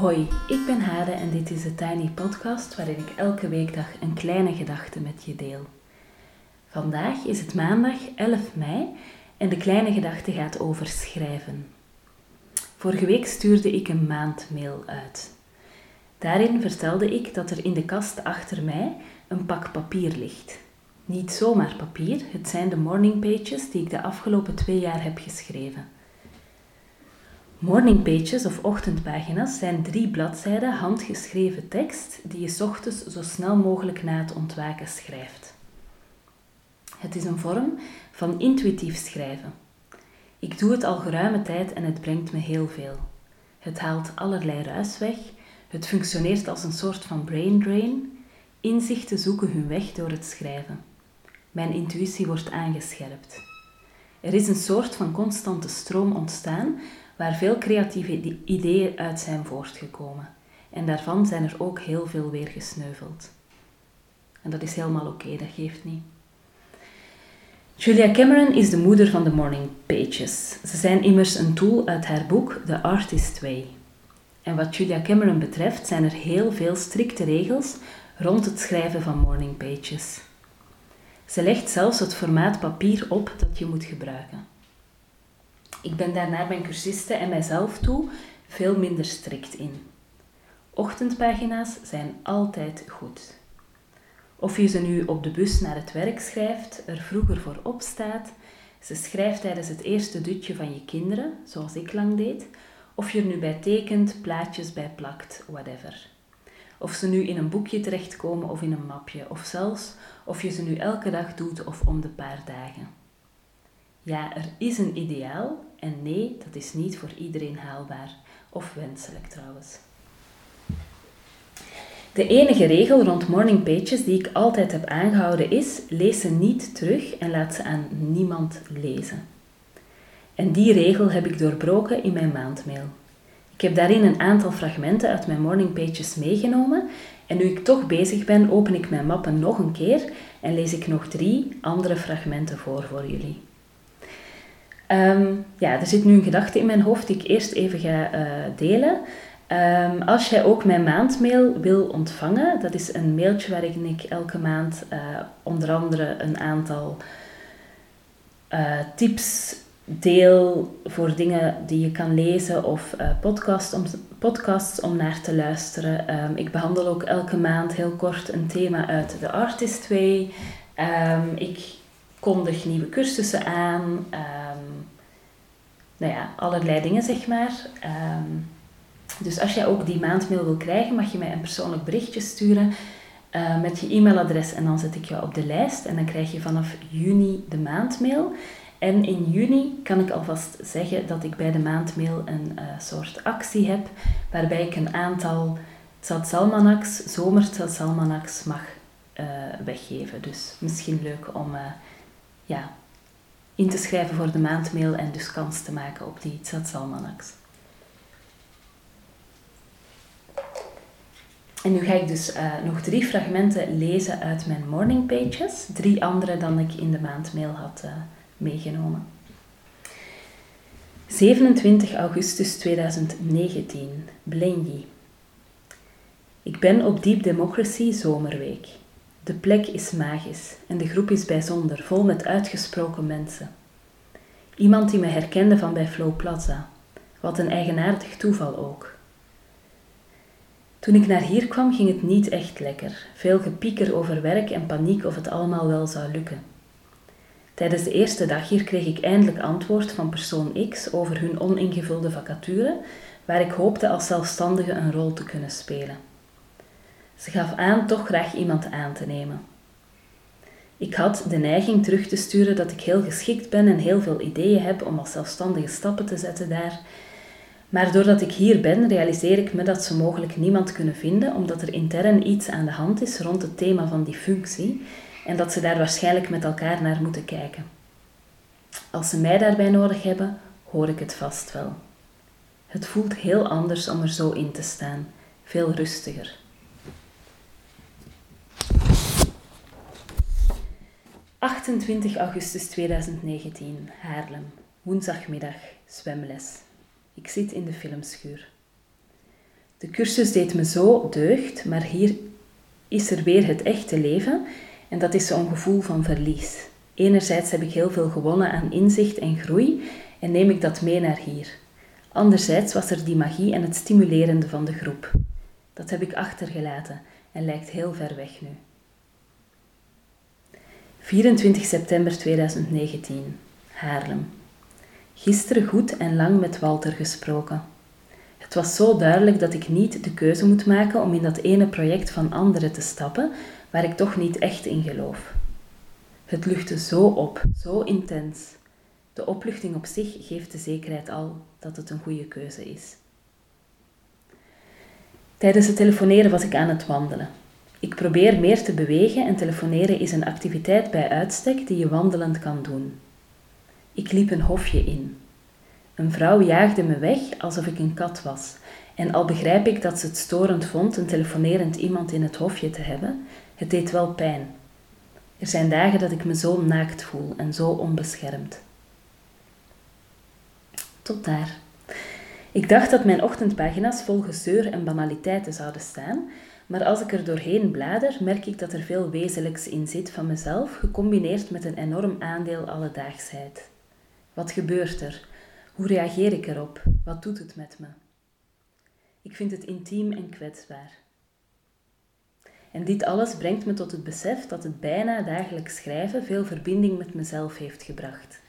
Hoi, ik ben Hade en dit is de Tiny Podcast waarin ik elke weekdag een kleine gedachte met je deel. Vandaag is het maandag 11 mei en de kleine gedachte gaat over schrijven. Vorige week stuurde ik een maandmail uit. Daarin vertelde ik dat er in de kast achter mij een pak papier ligt. Niet zomaar papier, het zijn de morning pages die ik de afgelopen twee jaar heb geschreven. Morning pages of ochtendpagina's zijn drie bladzijden handgeschreven tekst die je ochtends zo snel mogelijk na het ontwaken schrijft. Het is een vorm van intuïtief schrijven. Ik doe het al geruime tijd en het brengt me heel veel. Het haalt allerlei ruis weg, het functioneert als een soort van brain drain. Inzichten zoeken hun weg door het schrijven. Mijn intuïtie wordt aangescherpt. Er is een soort van constante stroom ontstaan waar veel creatieve ideeën uit zijn voortgekomen. En daarvan zijn er ook heel veel weer gesneuveld. En dat is helemaal oké, dat geeft niet. Julia Cameron is de moeder van de Morning Pages. Ze zijn immers een tool uit haar boek The Artist Way. En wat Julia Cameron betreft zijn er heel veel strikte regels rond het schrijven van Morning Pages. Ze legt zelfs het formaat papier op dat je moet gebruiken. Ik ben daar naar mijn cursisten en mijzelf toe veel minder strikt in. Ochtendpagina's zijn altijd goed. Of je ze nu op de bus naar het werk schrijft, er vroeger voor opstaat, ze schrijft tijdens het eerste dutje van je kinderen, zoals ik lang deed, of je er nu bij tekent, plaatjes bij plakt, whatever. Of ze nu in een boekje terechtkomen of in een mapje, of zelfs of je ze nu elke dag doet of om de paar dagen. Ja, er is een ideaal en nee, dat is niet voor iedereen haalbaar of wenselijk trouwens. De enige regel rond morning pages die ik altijd heb aangehouden is: lees ze niet terug en laat ze aan niemand lezen. En die regel heb ik doorbroken in mijn maandmail. Ik heb daarin een aantal fragmenten uit mijn morning pages meegenomen en nu ik toch bezig ben, open ik mijn mappen nog een keer en lees ik nog drie andere fragmenten voor voor jullie. Um, ja, er zit nu een gedachte in mijn hoofd die ik eerst even ga uh, delen. Um, als jij ook mijn maandmail wil ontvangen, dat is een mailtje waarin ik elke maand uh, onder andere een aantal uh, tips deel voor dingen die je kan lezen of podcast om, podcasts om naar te luisteren. Um, ik behandel ook elke maand heel kort een thema uit de Artist Way. ik kondig nieuwe cursussen aan. Um, nou ja, allerlei dingen zeg maar. Um, dus als jij ook die maandmail wil krijgen, mag je mij een persoonlijk berichtje sturen uh, met je e-mailadres en dan zet ik jou op de lijst en dan krijg je vanaf juni de maandmail. En in juni kan ik alvast zeggen dat ik bij de maandmail een uh, soort actie heb waarbij ik een aantal Tzatsalmanaks, zomertzatsalmanaks mag uh, weggeven. Dus misschien leuk om ja, in te schrijven voor de maandmail en dus kans te maken op die Tzatsalmanaks. En nu ga ik dus uh, nog drie fragmenten lezen uit mijn morning pages. Drie andere dan ik in de maandmail had uh, meegenomen. 27 augustus 2019, Blenji. Ik ben op Deep Democracy Zomerweek. De plek is magisch en de groep is bijzonder, vol met uitgesproken mensen. Iemand die me herkende van bij Flow Plaza. Wat een eigenaardig toeval ook. Toen ik naar hier kwam, ging het niet echt lekker. Veel gepieker over werk en paniek of het allemaal wel zou lukken. Tijdens de eerste dag hier kreeg ik eindelijk antwoord van persoon X over hun oningevulde vacature, waar ik hoopte als zelfstandige een rol te kunnen spelen. Ze gaf aan toch graag iemand aan te nemen. Ik had de neiging terug te sturen dat ik heel geschikt ben en heel veel ideeën heb om als zelfstandige stappen te zetten daar. Maar doordat ik hier ben, realiseer ik me dat ze mogelijk niemand kunnen vinden, omdat er intern iets aan de hand is rond het thema van die functie en dat ze daar waarschijnlijk met elkaar naar moeten kijken. Als ze mij daarbij nodig hebben, hoor ik het vast wel. Het voelt heel anders om er zo in te staan, veel rustiger. 28 augustus 2019, Haarlem. Woensdagmiddag, zwemles. Ik zit in de filmschuur. De cursus deed me zo deugd, maar hier is er weer het echte leven en dat is zo'n gevoel van verlies. Enerzijds heb ik heel veel gewonnen aan inzicht en groei en neem ik dat mee naar hier. Anderzijds was er die magie en het stimulerende van de groep. Dat heb ik achtergelaten en lijkt heel ver weg nu. 24 september 2019, Haarlem. Gisteren goed en lang met Walter gesproken. Het was zo duidelijk dat ik niet de keuze moet maken om in dat ene project van anderen te stappen, waar ik toch niet echt in geloof. Het luchtte zo op, zo intens. De opluchting op zich geeft de zekerheid al dat het een goede keuze is. Tijdens het telefoneren was ik aan het wandelen. Ik probeer meer te bewegen en telefoneren is een activiteit bij uitstek die je wandelend kan doen. Ik liep een hofje in. Een vrouw jaagde me weg alsof ik een kat was. En al begrijp ik dat ze het storend vond een telefonerend iemand in het hofje te hebben, het deed wel pijn. Er zijn dagen dat ik me zo naakt voel en zo onbeschermd. Tot daar. Ik dacht dat mijn ochtendpagina's vol gezeur en banaliteiten zouden staan, maar als ik er doorheen blader, merk ik dat er veel wezenlijks in zit van mezelf, gecombineerd met een enorm aandeel alledaagsheid. Wat gebeurt er? Hoe reageer ik erop? Wat doet het met me? Ik vind het intiem en kwetsbaar. En dit alles brengt me tot het besef dat het bijna dagelijks schrijven veel verbinding met mezelf heeft gebracht.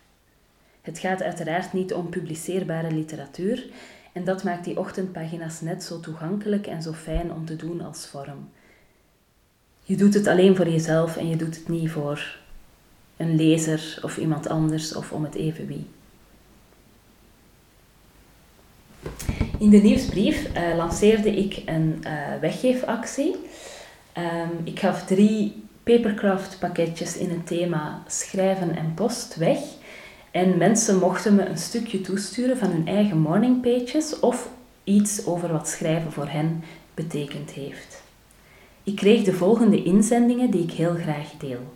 Het gaat uiteraard niet om publiceerbare literatuur en dat maakt die ochtendpagina's net zo toegankelijk en zo fijn om te doen als vorm. Je doet het alleen voor jezelf en je doet het niet voor een lezer of iemand anders of om het even wie. In de nieuwsbrief uh, lanceerde ik een uh, weggeefactie. Um, ik gaf drie papercraft pakketjes in het thema schrijven en post weg. En mensen mochten me een stukje toesturen van hun eigen morning pages of iets over wat schrijven voor hen betekend heeft. Ik kreeg de volgende inzendingen die ik heel graag deel.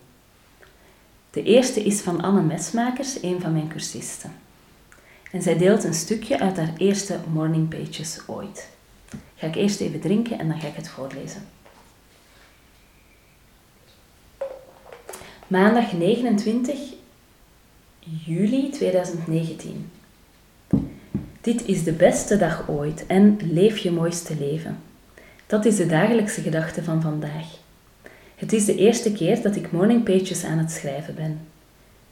De eerste is van Anne Mesmakers, een van mijn cursisten. En zij deelt een stukje uit haar eerste morning pages ooit. Ga ik eerst even drinken en dan ga ik het voorlezen. Maandag 29 juli 2019. Dit is de beste dag ooit en leef je mooiste leven. Dat is de dagelijkse gedachte van vandaag. Het is de eerste keer dat ik morning pages aan het schrijven ben.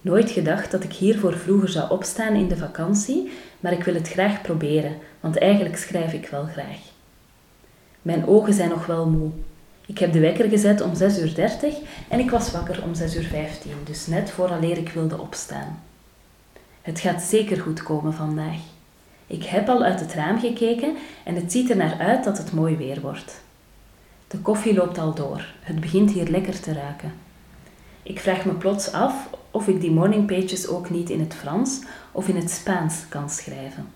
Nooit gedacht dat ik hiervoor vroeger zou opstaan in de vakantie, maar ik wil het graag proberen, want eigenlijk schrijf ik wel graag. Mijn ogen zijn nog wel moe. Ik heb de wekker gezet om 6.30 uur en ik was wakker om 6.15 uur, dus net vooraleer ik wilde opstaan. Het gaat zeker goed komen vandaag. Ik heb al uit het raam gekeken en het ziet er naar uit dat het mooi weer wordt. De koffie loopt al door. Het begint hier lekker te ruiken. Ik vraag me plots af of ik die morning pages ook niet in het Frans of in het Spaans kan schrijven.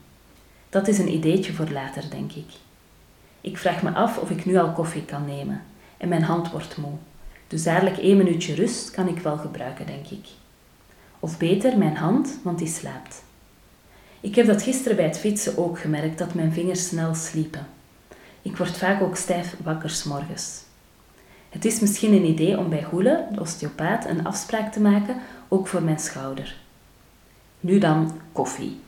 Dat is een ideetje voor later, denk ik. Ik vraag me af of ik nu al koffie kan nemen en mijn hand wordt moe. Dus dadelijk één minuutje rust kan ik wel gebruiken, denk ik. Of beter mijn hand, want die slaapt. Ik heb dat gisteren bij het fietsen ook gemerkt dat mijn vingers snel sliepen. Ik word vaak ook stijf wakker morgens. Het is misschien een idee om bij Goele, de osteopaat, een afspraak te maken, ook voor mijn schouder. Nu dan koffie.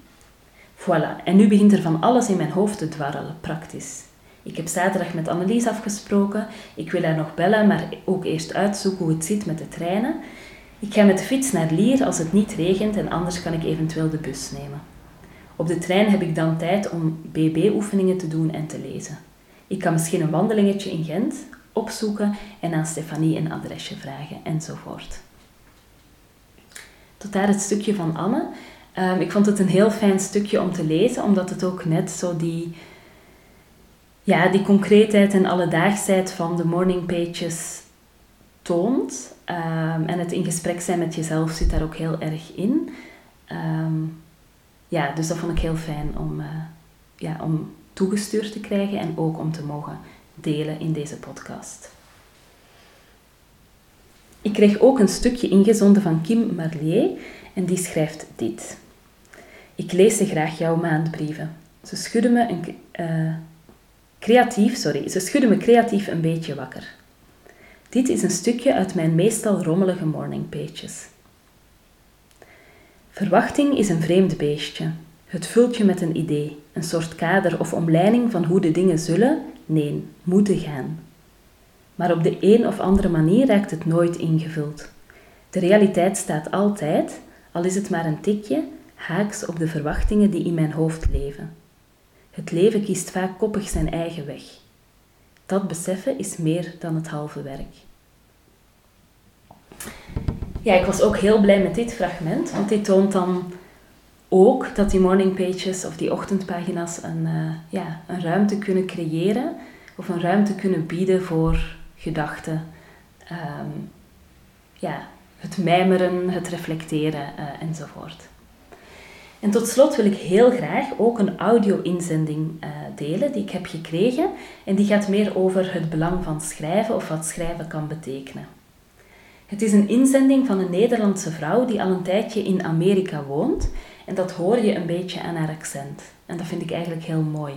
Voilà, en nu begint er van alles in mijn hoofd te dwarrelen, praktisch. Ik heb zaterdag met Annelies afgesproken. Ik wil haar nog bellen, maar ook eerst uitzoeken hoe het zit met de treinen. Ik ga met de fiets naar Lier als het niet regent en anders kan ik eventueel de bus nemen. Op de trein heb ik dan tijd om BB-oefeningen te doen en te lezen. Ik kan misschien een wandelingetje in Gent opzoeken en aan Stefanie een adresje vragen enzovoort. Tot daar het stukje van Anne. Um, ik vond het een heel fijn stukje om te lezen, omdat het ook net zo die, ja, die concreetheid en alledaagsheid van de morning pages toont. Um, en het in gesprek zijn met jezelf zit daar ook heel erg in. Um, ja, dus dat vond ik heel fijn om, uh, ja, om toegestuurd te krijgen en ook om te mogen delen in deze podcast. Ik kreeg ook een stukje ingezonden van Kim Marlier en die schrijft dit. Ik lees ze graag jouw maandbrieven. Ze schudden me een, uh, Creatief, sorry, ze schudden me creatief een beetje wakker. Dit is een stukje uit mijn meestal rommelige morning pages. Verwachting is een vreemd beestje. Het vult je met een idee, een soort kader of omleiding van hoe de dingen zullen, nee, moeten gaan. Maar op de een of andere manier raakt het nooit ingevuld. De realiteit staat altijd, al is het maar een tikje, haaks op de verwachtingen die in mijn hoofd leven. Het leven kiest vaak koppig zijn eigen weg. Dat beseffen is meer dan het halve werk. Ja, ik was ook heel blij met dit fragment, want dit toont dan ook dat die morning pages of die ochtendpagina's een, uh, ja, een ruimte kunnen creëren of een ruimte kunnen bieden voor gedachten. Um, ja, het mijmeren, het reflecteren uh, enzovoort. En tot slot wil ik heel graag ook een audio-inzending uh, delen die ik heb gekregen. En die gaat meer over het belang van schrijven of wat schrijven kan betekenen. Het is een inzending van een Nederlandse vrouw die al een tijdje in Amerika woont. En dat hoor je een beetje aan haar accent. En dat vind ik eigenlijk heel mooi.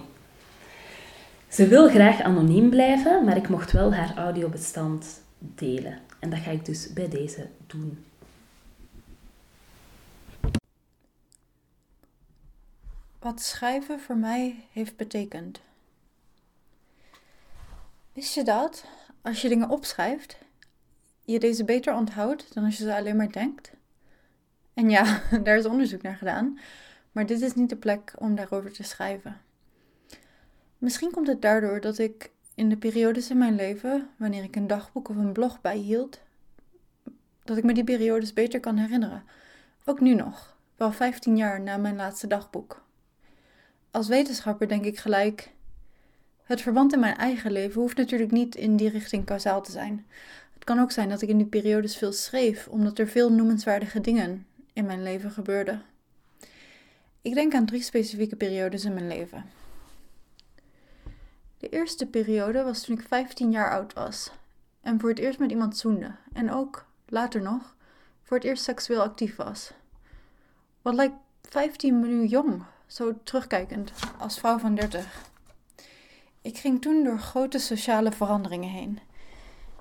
Ze wil graag anoniem blijven, maar ik mocht wel haar audiobestand delen. En dat ga ik dus bij deze doen. Wat schrijven voor mij heeft betekend. Wist je dat als je dingen opschrijft, je deze beter onthoudt dan als je ze alleen maar denkt? En ja, daar is onderzoek naar gedaan, maar dit is niet de plek om daarover te schrijven. Misschien komt het daardoor dat ik in de periodes in mijn leven, wanneer ik een dagboek of een blog bijhield, dat ik me die periodes beter kan herinneren. Ook nu nog, wel 15 jaar na mijn laatste dagboek. Als wetenschapper denk ik gelijk. Het verband in mijn eigen leven hoeft natuurlijk niet in die richting kausaal te zijn. Het kan ook zijn dat ik in die periodes veel schreef, omdat er veel noemenswaardige dingen in mijn leven gebeurden. Ik denk aan drie specifieke periodes in mijn leven. De eerste periode was toen ik 15 jaar oud was en voor het eerst met iemand zoende en ook, later nog, voor het eerst seksueel actief was. Wat lijkt 15 nu jong, zo terugkijkend, als vrouw van 30. Ik ging toen door grote sociale veranderingen heen.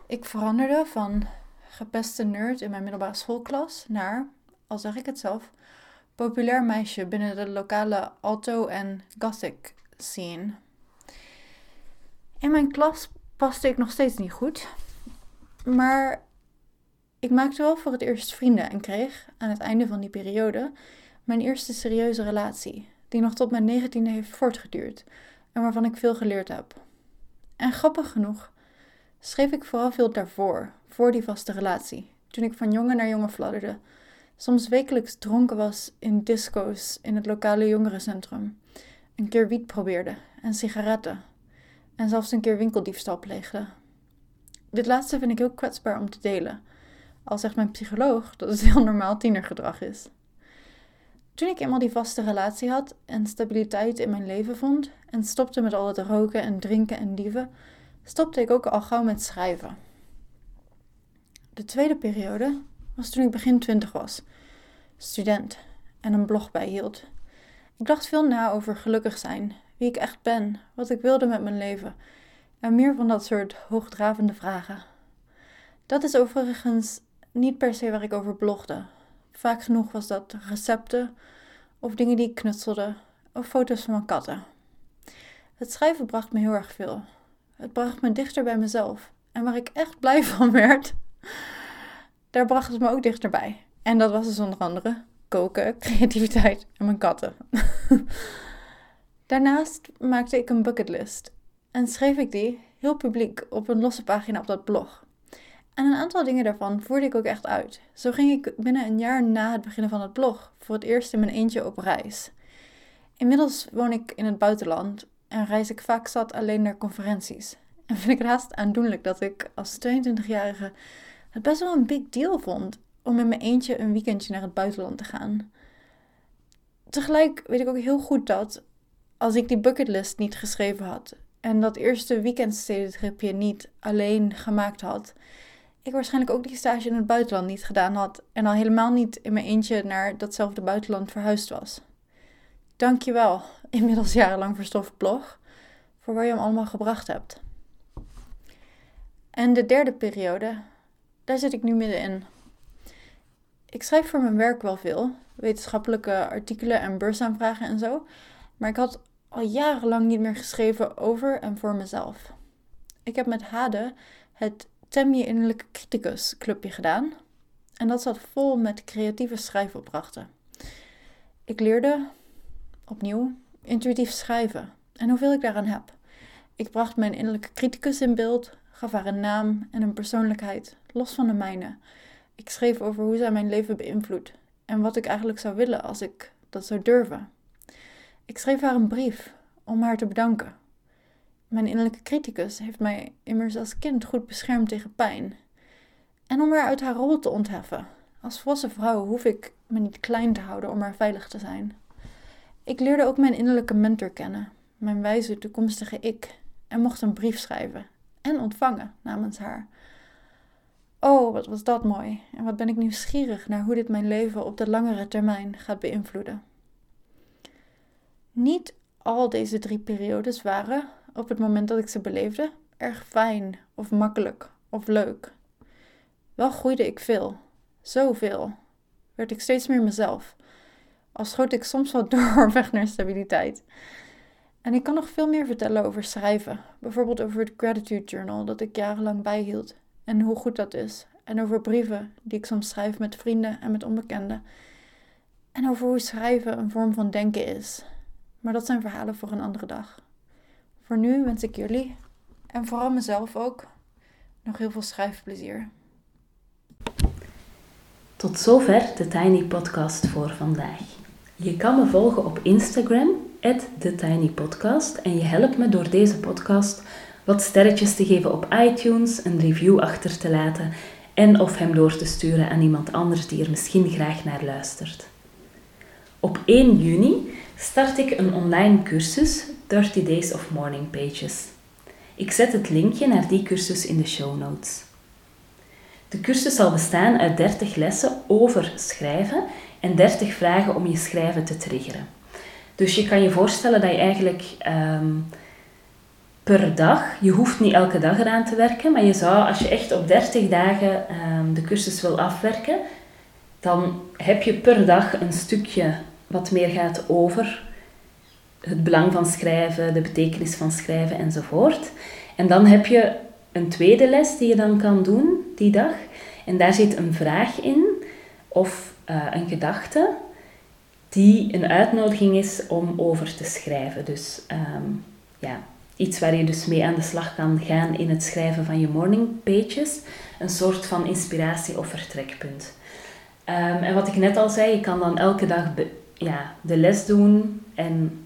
Ik veranderde van gepeste nerd in mijn middelbare schoolklas naar, al zeg ik het zelf, populair meisje binnen de lokale alto- en gothic scene. In mijn klas paste ik nog steeds niet goed. Maar ik maakte wel voor het eerst vrienden en kreeg aan het einde van die periode mijn eerste serieuze relatie, die nog tot mijn negentiende heeft voortgeduurd en waarvan ik veel geleerd heb. En grappig genoeg schreef ik vooral veel daarvoor, voor die vaste relatie, toen ik van jongen naar jongen fladderde, soms wekelijks dronken was in disco's in het lokale jongerencentrum, een keer wiet probeerde en sigaretten en zelfs een keer winkeldiefstal pleegde. Dit laatste vind ik heel kwetsbaar om te delen, al zegt mijn psycholoog dat het heel normaal tienergedrag is. Toen ik eenmaal die vaste relatie had en stabiliteit in mijn leven vond en stopte met al het roken en drinken en dieven, stopte ik ook al gauw met schrijven. De tweede periode was toen ik begin twintig was, student en een blog bijhield. Ik dacht veel na over gelukkig zijn wie ik echt ben, wat ik wilde met mijn leven en meer van dat soort hoogdravende vragen. Dat is overigens niet per se waar ik over blogde. Vaak genoeg was dat recepten of dingen die ik knutselde of foto's van mijn katten. Het schrijven bracht me heel erg veel. Het bracht me dichter bij mezelf. En waar ik echt blij van werd, daar bracht het me ook dichterbij. En dat was dus onder andere koken, creativiteit en mijn katten. Daarnaast maakte ik een bucketlist en schreef ik die heel publiek op een losse pagina op dat blog. En een aantal dingen daarvan voerde ik ook echt uit. Zo ging ik binnen een jaar na het beginnen van het blog voor het eerst in mijn eentje op reis. Inmiddels woon ik in het buitenland en reis ik vaak zat alleen naar conferenties. En vind ik het haast aandoenlijk dat ik als 22-jarige het best wel een big deal vond om in mijn eentje een weekendje naar het buitenland te gaan. Tegelijk weet ik ook heel goed dat als ik die bucketlist niet geschreven had en dat eerste weekendstedentripje niet alleen gemaakt had, ik waarschijnlijk ook die stage in het buitenland niet gedaan had en al helemaal niet in mijn eentje naar datzelfde buitenland verhuisd was. Dankjewel, inmiddels jarenlang verstoft blog, voor waar je hem allemaal gebracht hebt. En de derde periode, daar zit ik nu middenin. Ik schrijf voor mijn werk wel veel, wetenschappelijke artikelen en beursaanvragen en zo, maar ik had al jarenlang niet meer geschreven over en voor mezelf. Ik heb met Hade het Tem je innerlijke criticus clubje gedaan en dat zat vol met creatieve schrijfopdrachten. Ik leerde opnieuw intuïtief schrijven en hoeveel ik daaraan heb. Ik bracht mijn innerlijke criticus in beeld, gaf haar een naam en een persoonlijkheid, los van de mijne. Ik schreef over hoe zij mijn leven beïnvloedt en wat ik eigenlijk zou willen als ik dat zou durven. Ik schreef haar een brief om haar te bedanken. Mijn innerlijke criticus heeft mij immers als kind goed beschermd tegen pijn. En om haar uit haar rol te ontheffen. Als volwassen vrouw hoef ik me niet klein te houden om haar veilig te zijn. Ik leerde ook mijn innerlijke mentor kennen, mijn wijze toekomstige ik, en mocht een brief schrijven en ontvangen namens haar. Oh, wat was dat mooi en wat ben ik nieuwsgierig naar hoe dit mijn leven op de langere termijn gaat beïnvloeden. Niet al deze drie periodes waren, op het moment dat ik ze beleefde, erg fijn of makkelijk of leuk. Wel groeide ik veel, zoveel, werd ik steeds meer mezelf al schoot ik soms wat door weg naar stabiliteit. En ik kan nog veel meer vertellen over schrijven. Bijvoorbeeld over het gratitude journal dat ik jarenlang bijhield. En hoe goed dat is. En over brieven die ik soms schrijf met vrienden en met onbekenden. En over hoe schrijven een vorm van denken is. Maar dat zijn verhalen voor een andere dag. Voor nu wens ik jullie, en vooral mezelf ook, nog heel veel schrijfplezier. Tot zover de Tiny Podcast voor vandaag. Je kan me volgen op Instagram, TheTinyPodcast. En je helpt me door deze podcast wat sterretjes te geven op iTunes, een review achter te laten en of hem door te sturen aan iemand anders die er misschien graag naar luistert. Op 1 juni start ik een online cursus 30 Days of Morning Pages. Ik zet het linkje naar die cursus in de show notes. De cursus zal bestaan uit 30 lessen over schrijven en 30 vragen om je schrijven te triggeren. Dus je kan je voorstellen dat je eigenlijk ehm, per dag, je hoeft niet elke dag eraan te werken, maar je zou, als je echt op 30 dagen ehm, de cursus wil afwerken, dan heb je per dag een stukje wat meer gaat over het belang van schrijven, de betekenis van schrijven enzovoort. En dan heb je een tweede les die je dan kan doen die dag. En daar zit een vraag in of uh, een gedachte die een uitnodiging is om over te schrijven. Dus um, ja, iets waar je dus mee aan de slag kan gaan in het schrijven van je morning pages. Een soort van inspiratie of vertrekpunt. Um, en wat ik net al zei, je kan dan elke dag ja, de les doen en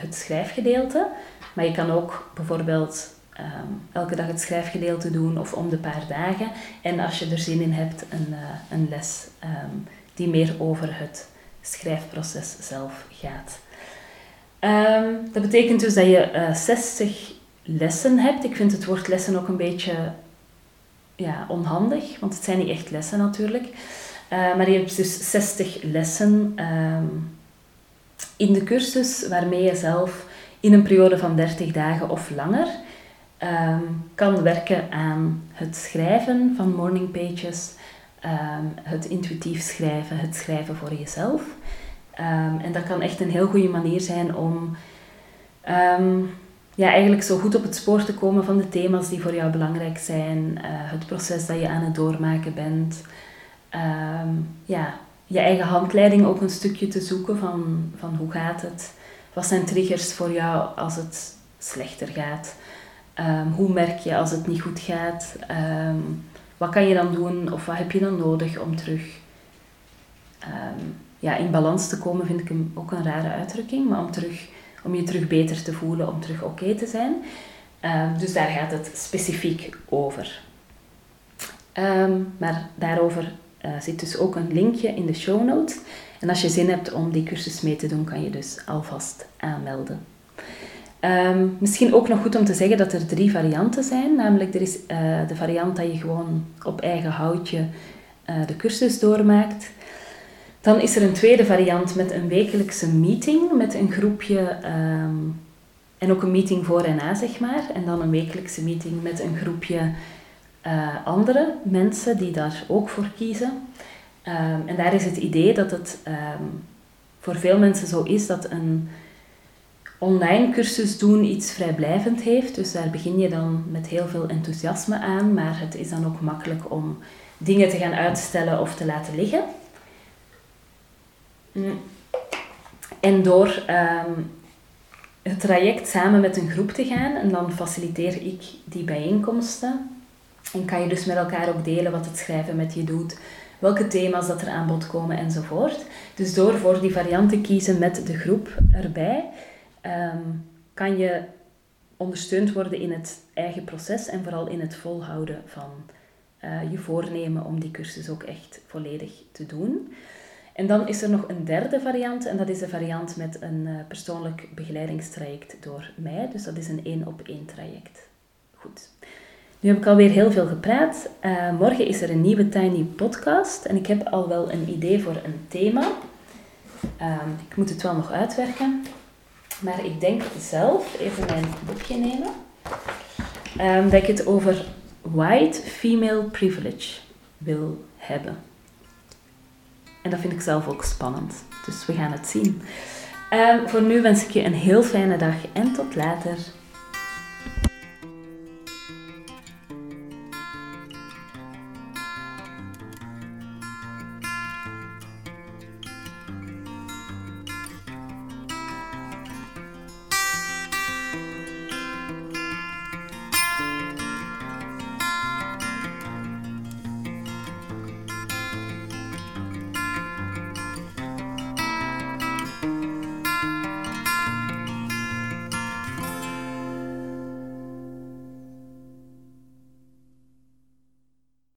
het schrijfgedeelte. Maar je kan ook bijvoorbeeld um, elke dag het schrijfgedeelte doen of om de paar dagen. En als je er zin in hebt, een, uh, een les um, die meer over het schrijfproces zelf gaat. Um, dat betekent dus dat je uh, eh, 60 lessen hebt. Ik vind het woord lessen ook een beetje ja, onhandig, want het zijn niet echt lessen natuurlijk. Uh, maar je hebt dus 60 lessen in de cursus waarmee je zelf in een periode van 30 dagen of langer um, kan werken aan het schrijven van morning pages, um, het intuïtief schrijven, het schrijven voor jezelf. Um, en dat kan echt een heel goede manier zijn om ja, eigenlijk zo goed op het spoor te komen van de thema's die voor jou belangrijk zijn, uh, het proces dat je aan het doormaken bent. ja, je eigen handleiding ook een stukje te zoeken van, van hoe gaat het, wat zijn triggers voor jou als het slechter gaat. Um, hoe merk je als het niet goed gaat? Um, wat kan je dan doen of wat heb je dan nodig om terug um, ja, in balans te komen? Vind ik hem ook een rare uitdrukking, maar om, terug, om je terug beter te voelen, om terug oké te zijn. dus daar gaat het specifiek over. maar daarover uh, zit dus ook een linkje in de show notes. En als je zin hebt om die cursus mee te doen, kan je dus alvast aanmelden. Um, misschien ook nog goed om te zeggen dat er drie varianten zijn. Namelijk, er is uh, de variant dat je gewoon op eigen houtje uh, de cursus doormaakt. Dan is er een tweede variant met een wekelijkse meeting met een groepje um, en ook een meeting voor en na, zeg maar. En dan een wekelijkse meeting met een groepje uh, andere mensen die daar ook voor kiezen. Um, en daar is het idee dat het um, voor veel mensen zo is dat een online cursus doen iets vrijblijvend heeft. Dus daar begin je dan met heel veel enthousiasme aan, maar het is dan ook makkelijk om dingen te gaan uitstellen of te laten liggen. Mm. En door um, het traject samen met een groep te gaan, en dan faciliteer ik die bijeenkomsten. En kan je dus met elkaar ook delen wat het schrijven met je doet, welke thema's dat er aan bod komen enzovoort. Dus door voor die variant te kiezen met de groep erbij, um, kan je ondersteund worden in het eigen proces en vooral in het volhouden van uh, je voornemen om die cursus ook echt volledig te doen. En dan is er nog een derde variant en dat is de variant met een uh, persoonlijk begeleidingstraject door mij. Dus dat is een één op één traject. Goed. Nu heb ik alweer heel veel gepraat. Uh, morgen is er een nieuwe Tiny podcast en ik heb al wel een idee voor een thema. Uh, ik moet het wel nog uitwerken. Maar ik denk zelf, even mijn boekje nemen, um, dat ik het over white female privilege wil hebben. En dat vind ik zelf ook spannend. Dus we gaan het zien. Um, voor nu wens ik je een heel fijne dag en tot later.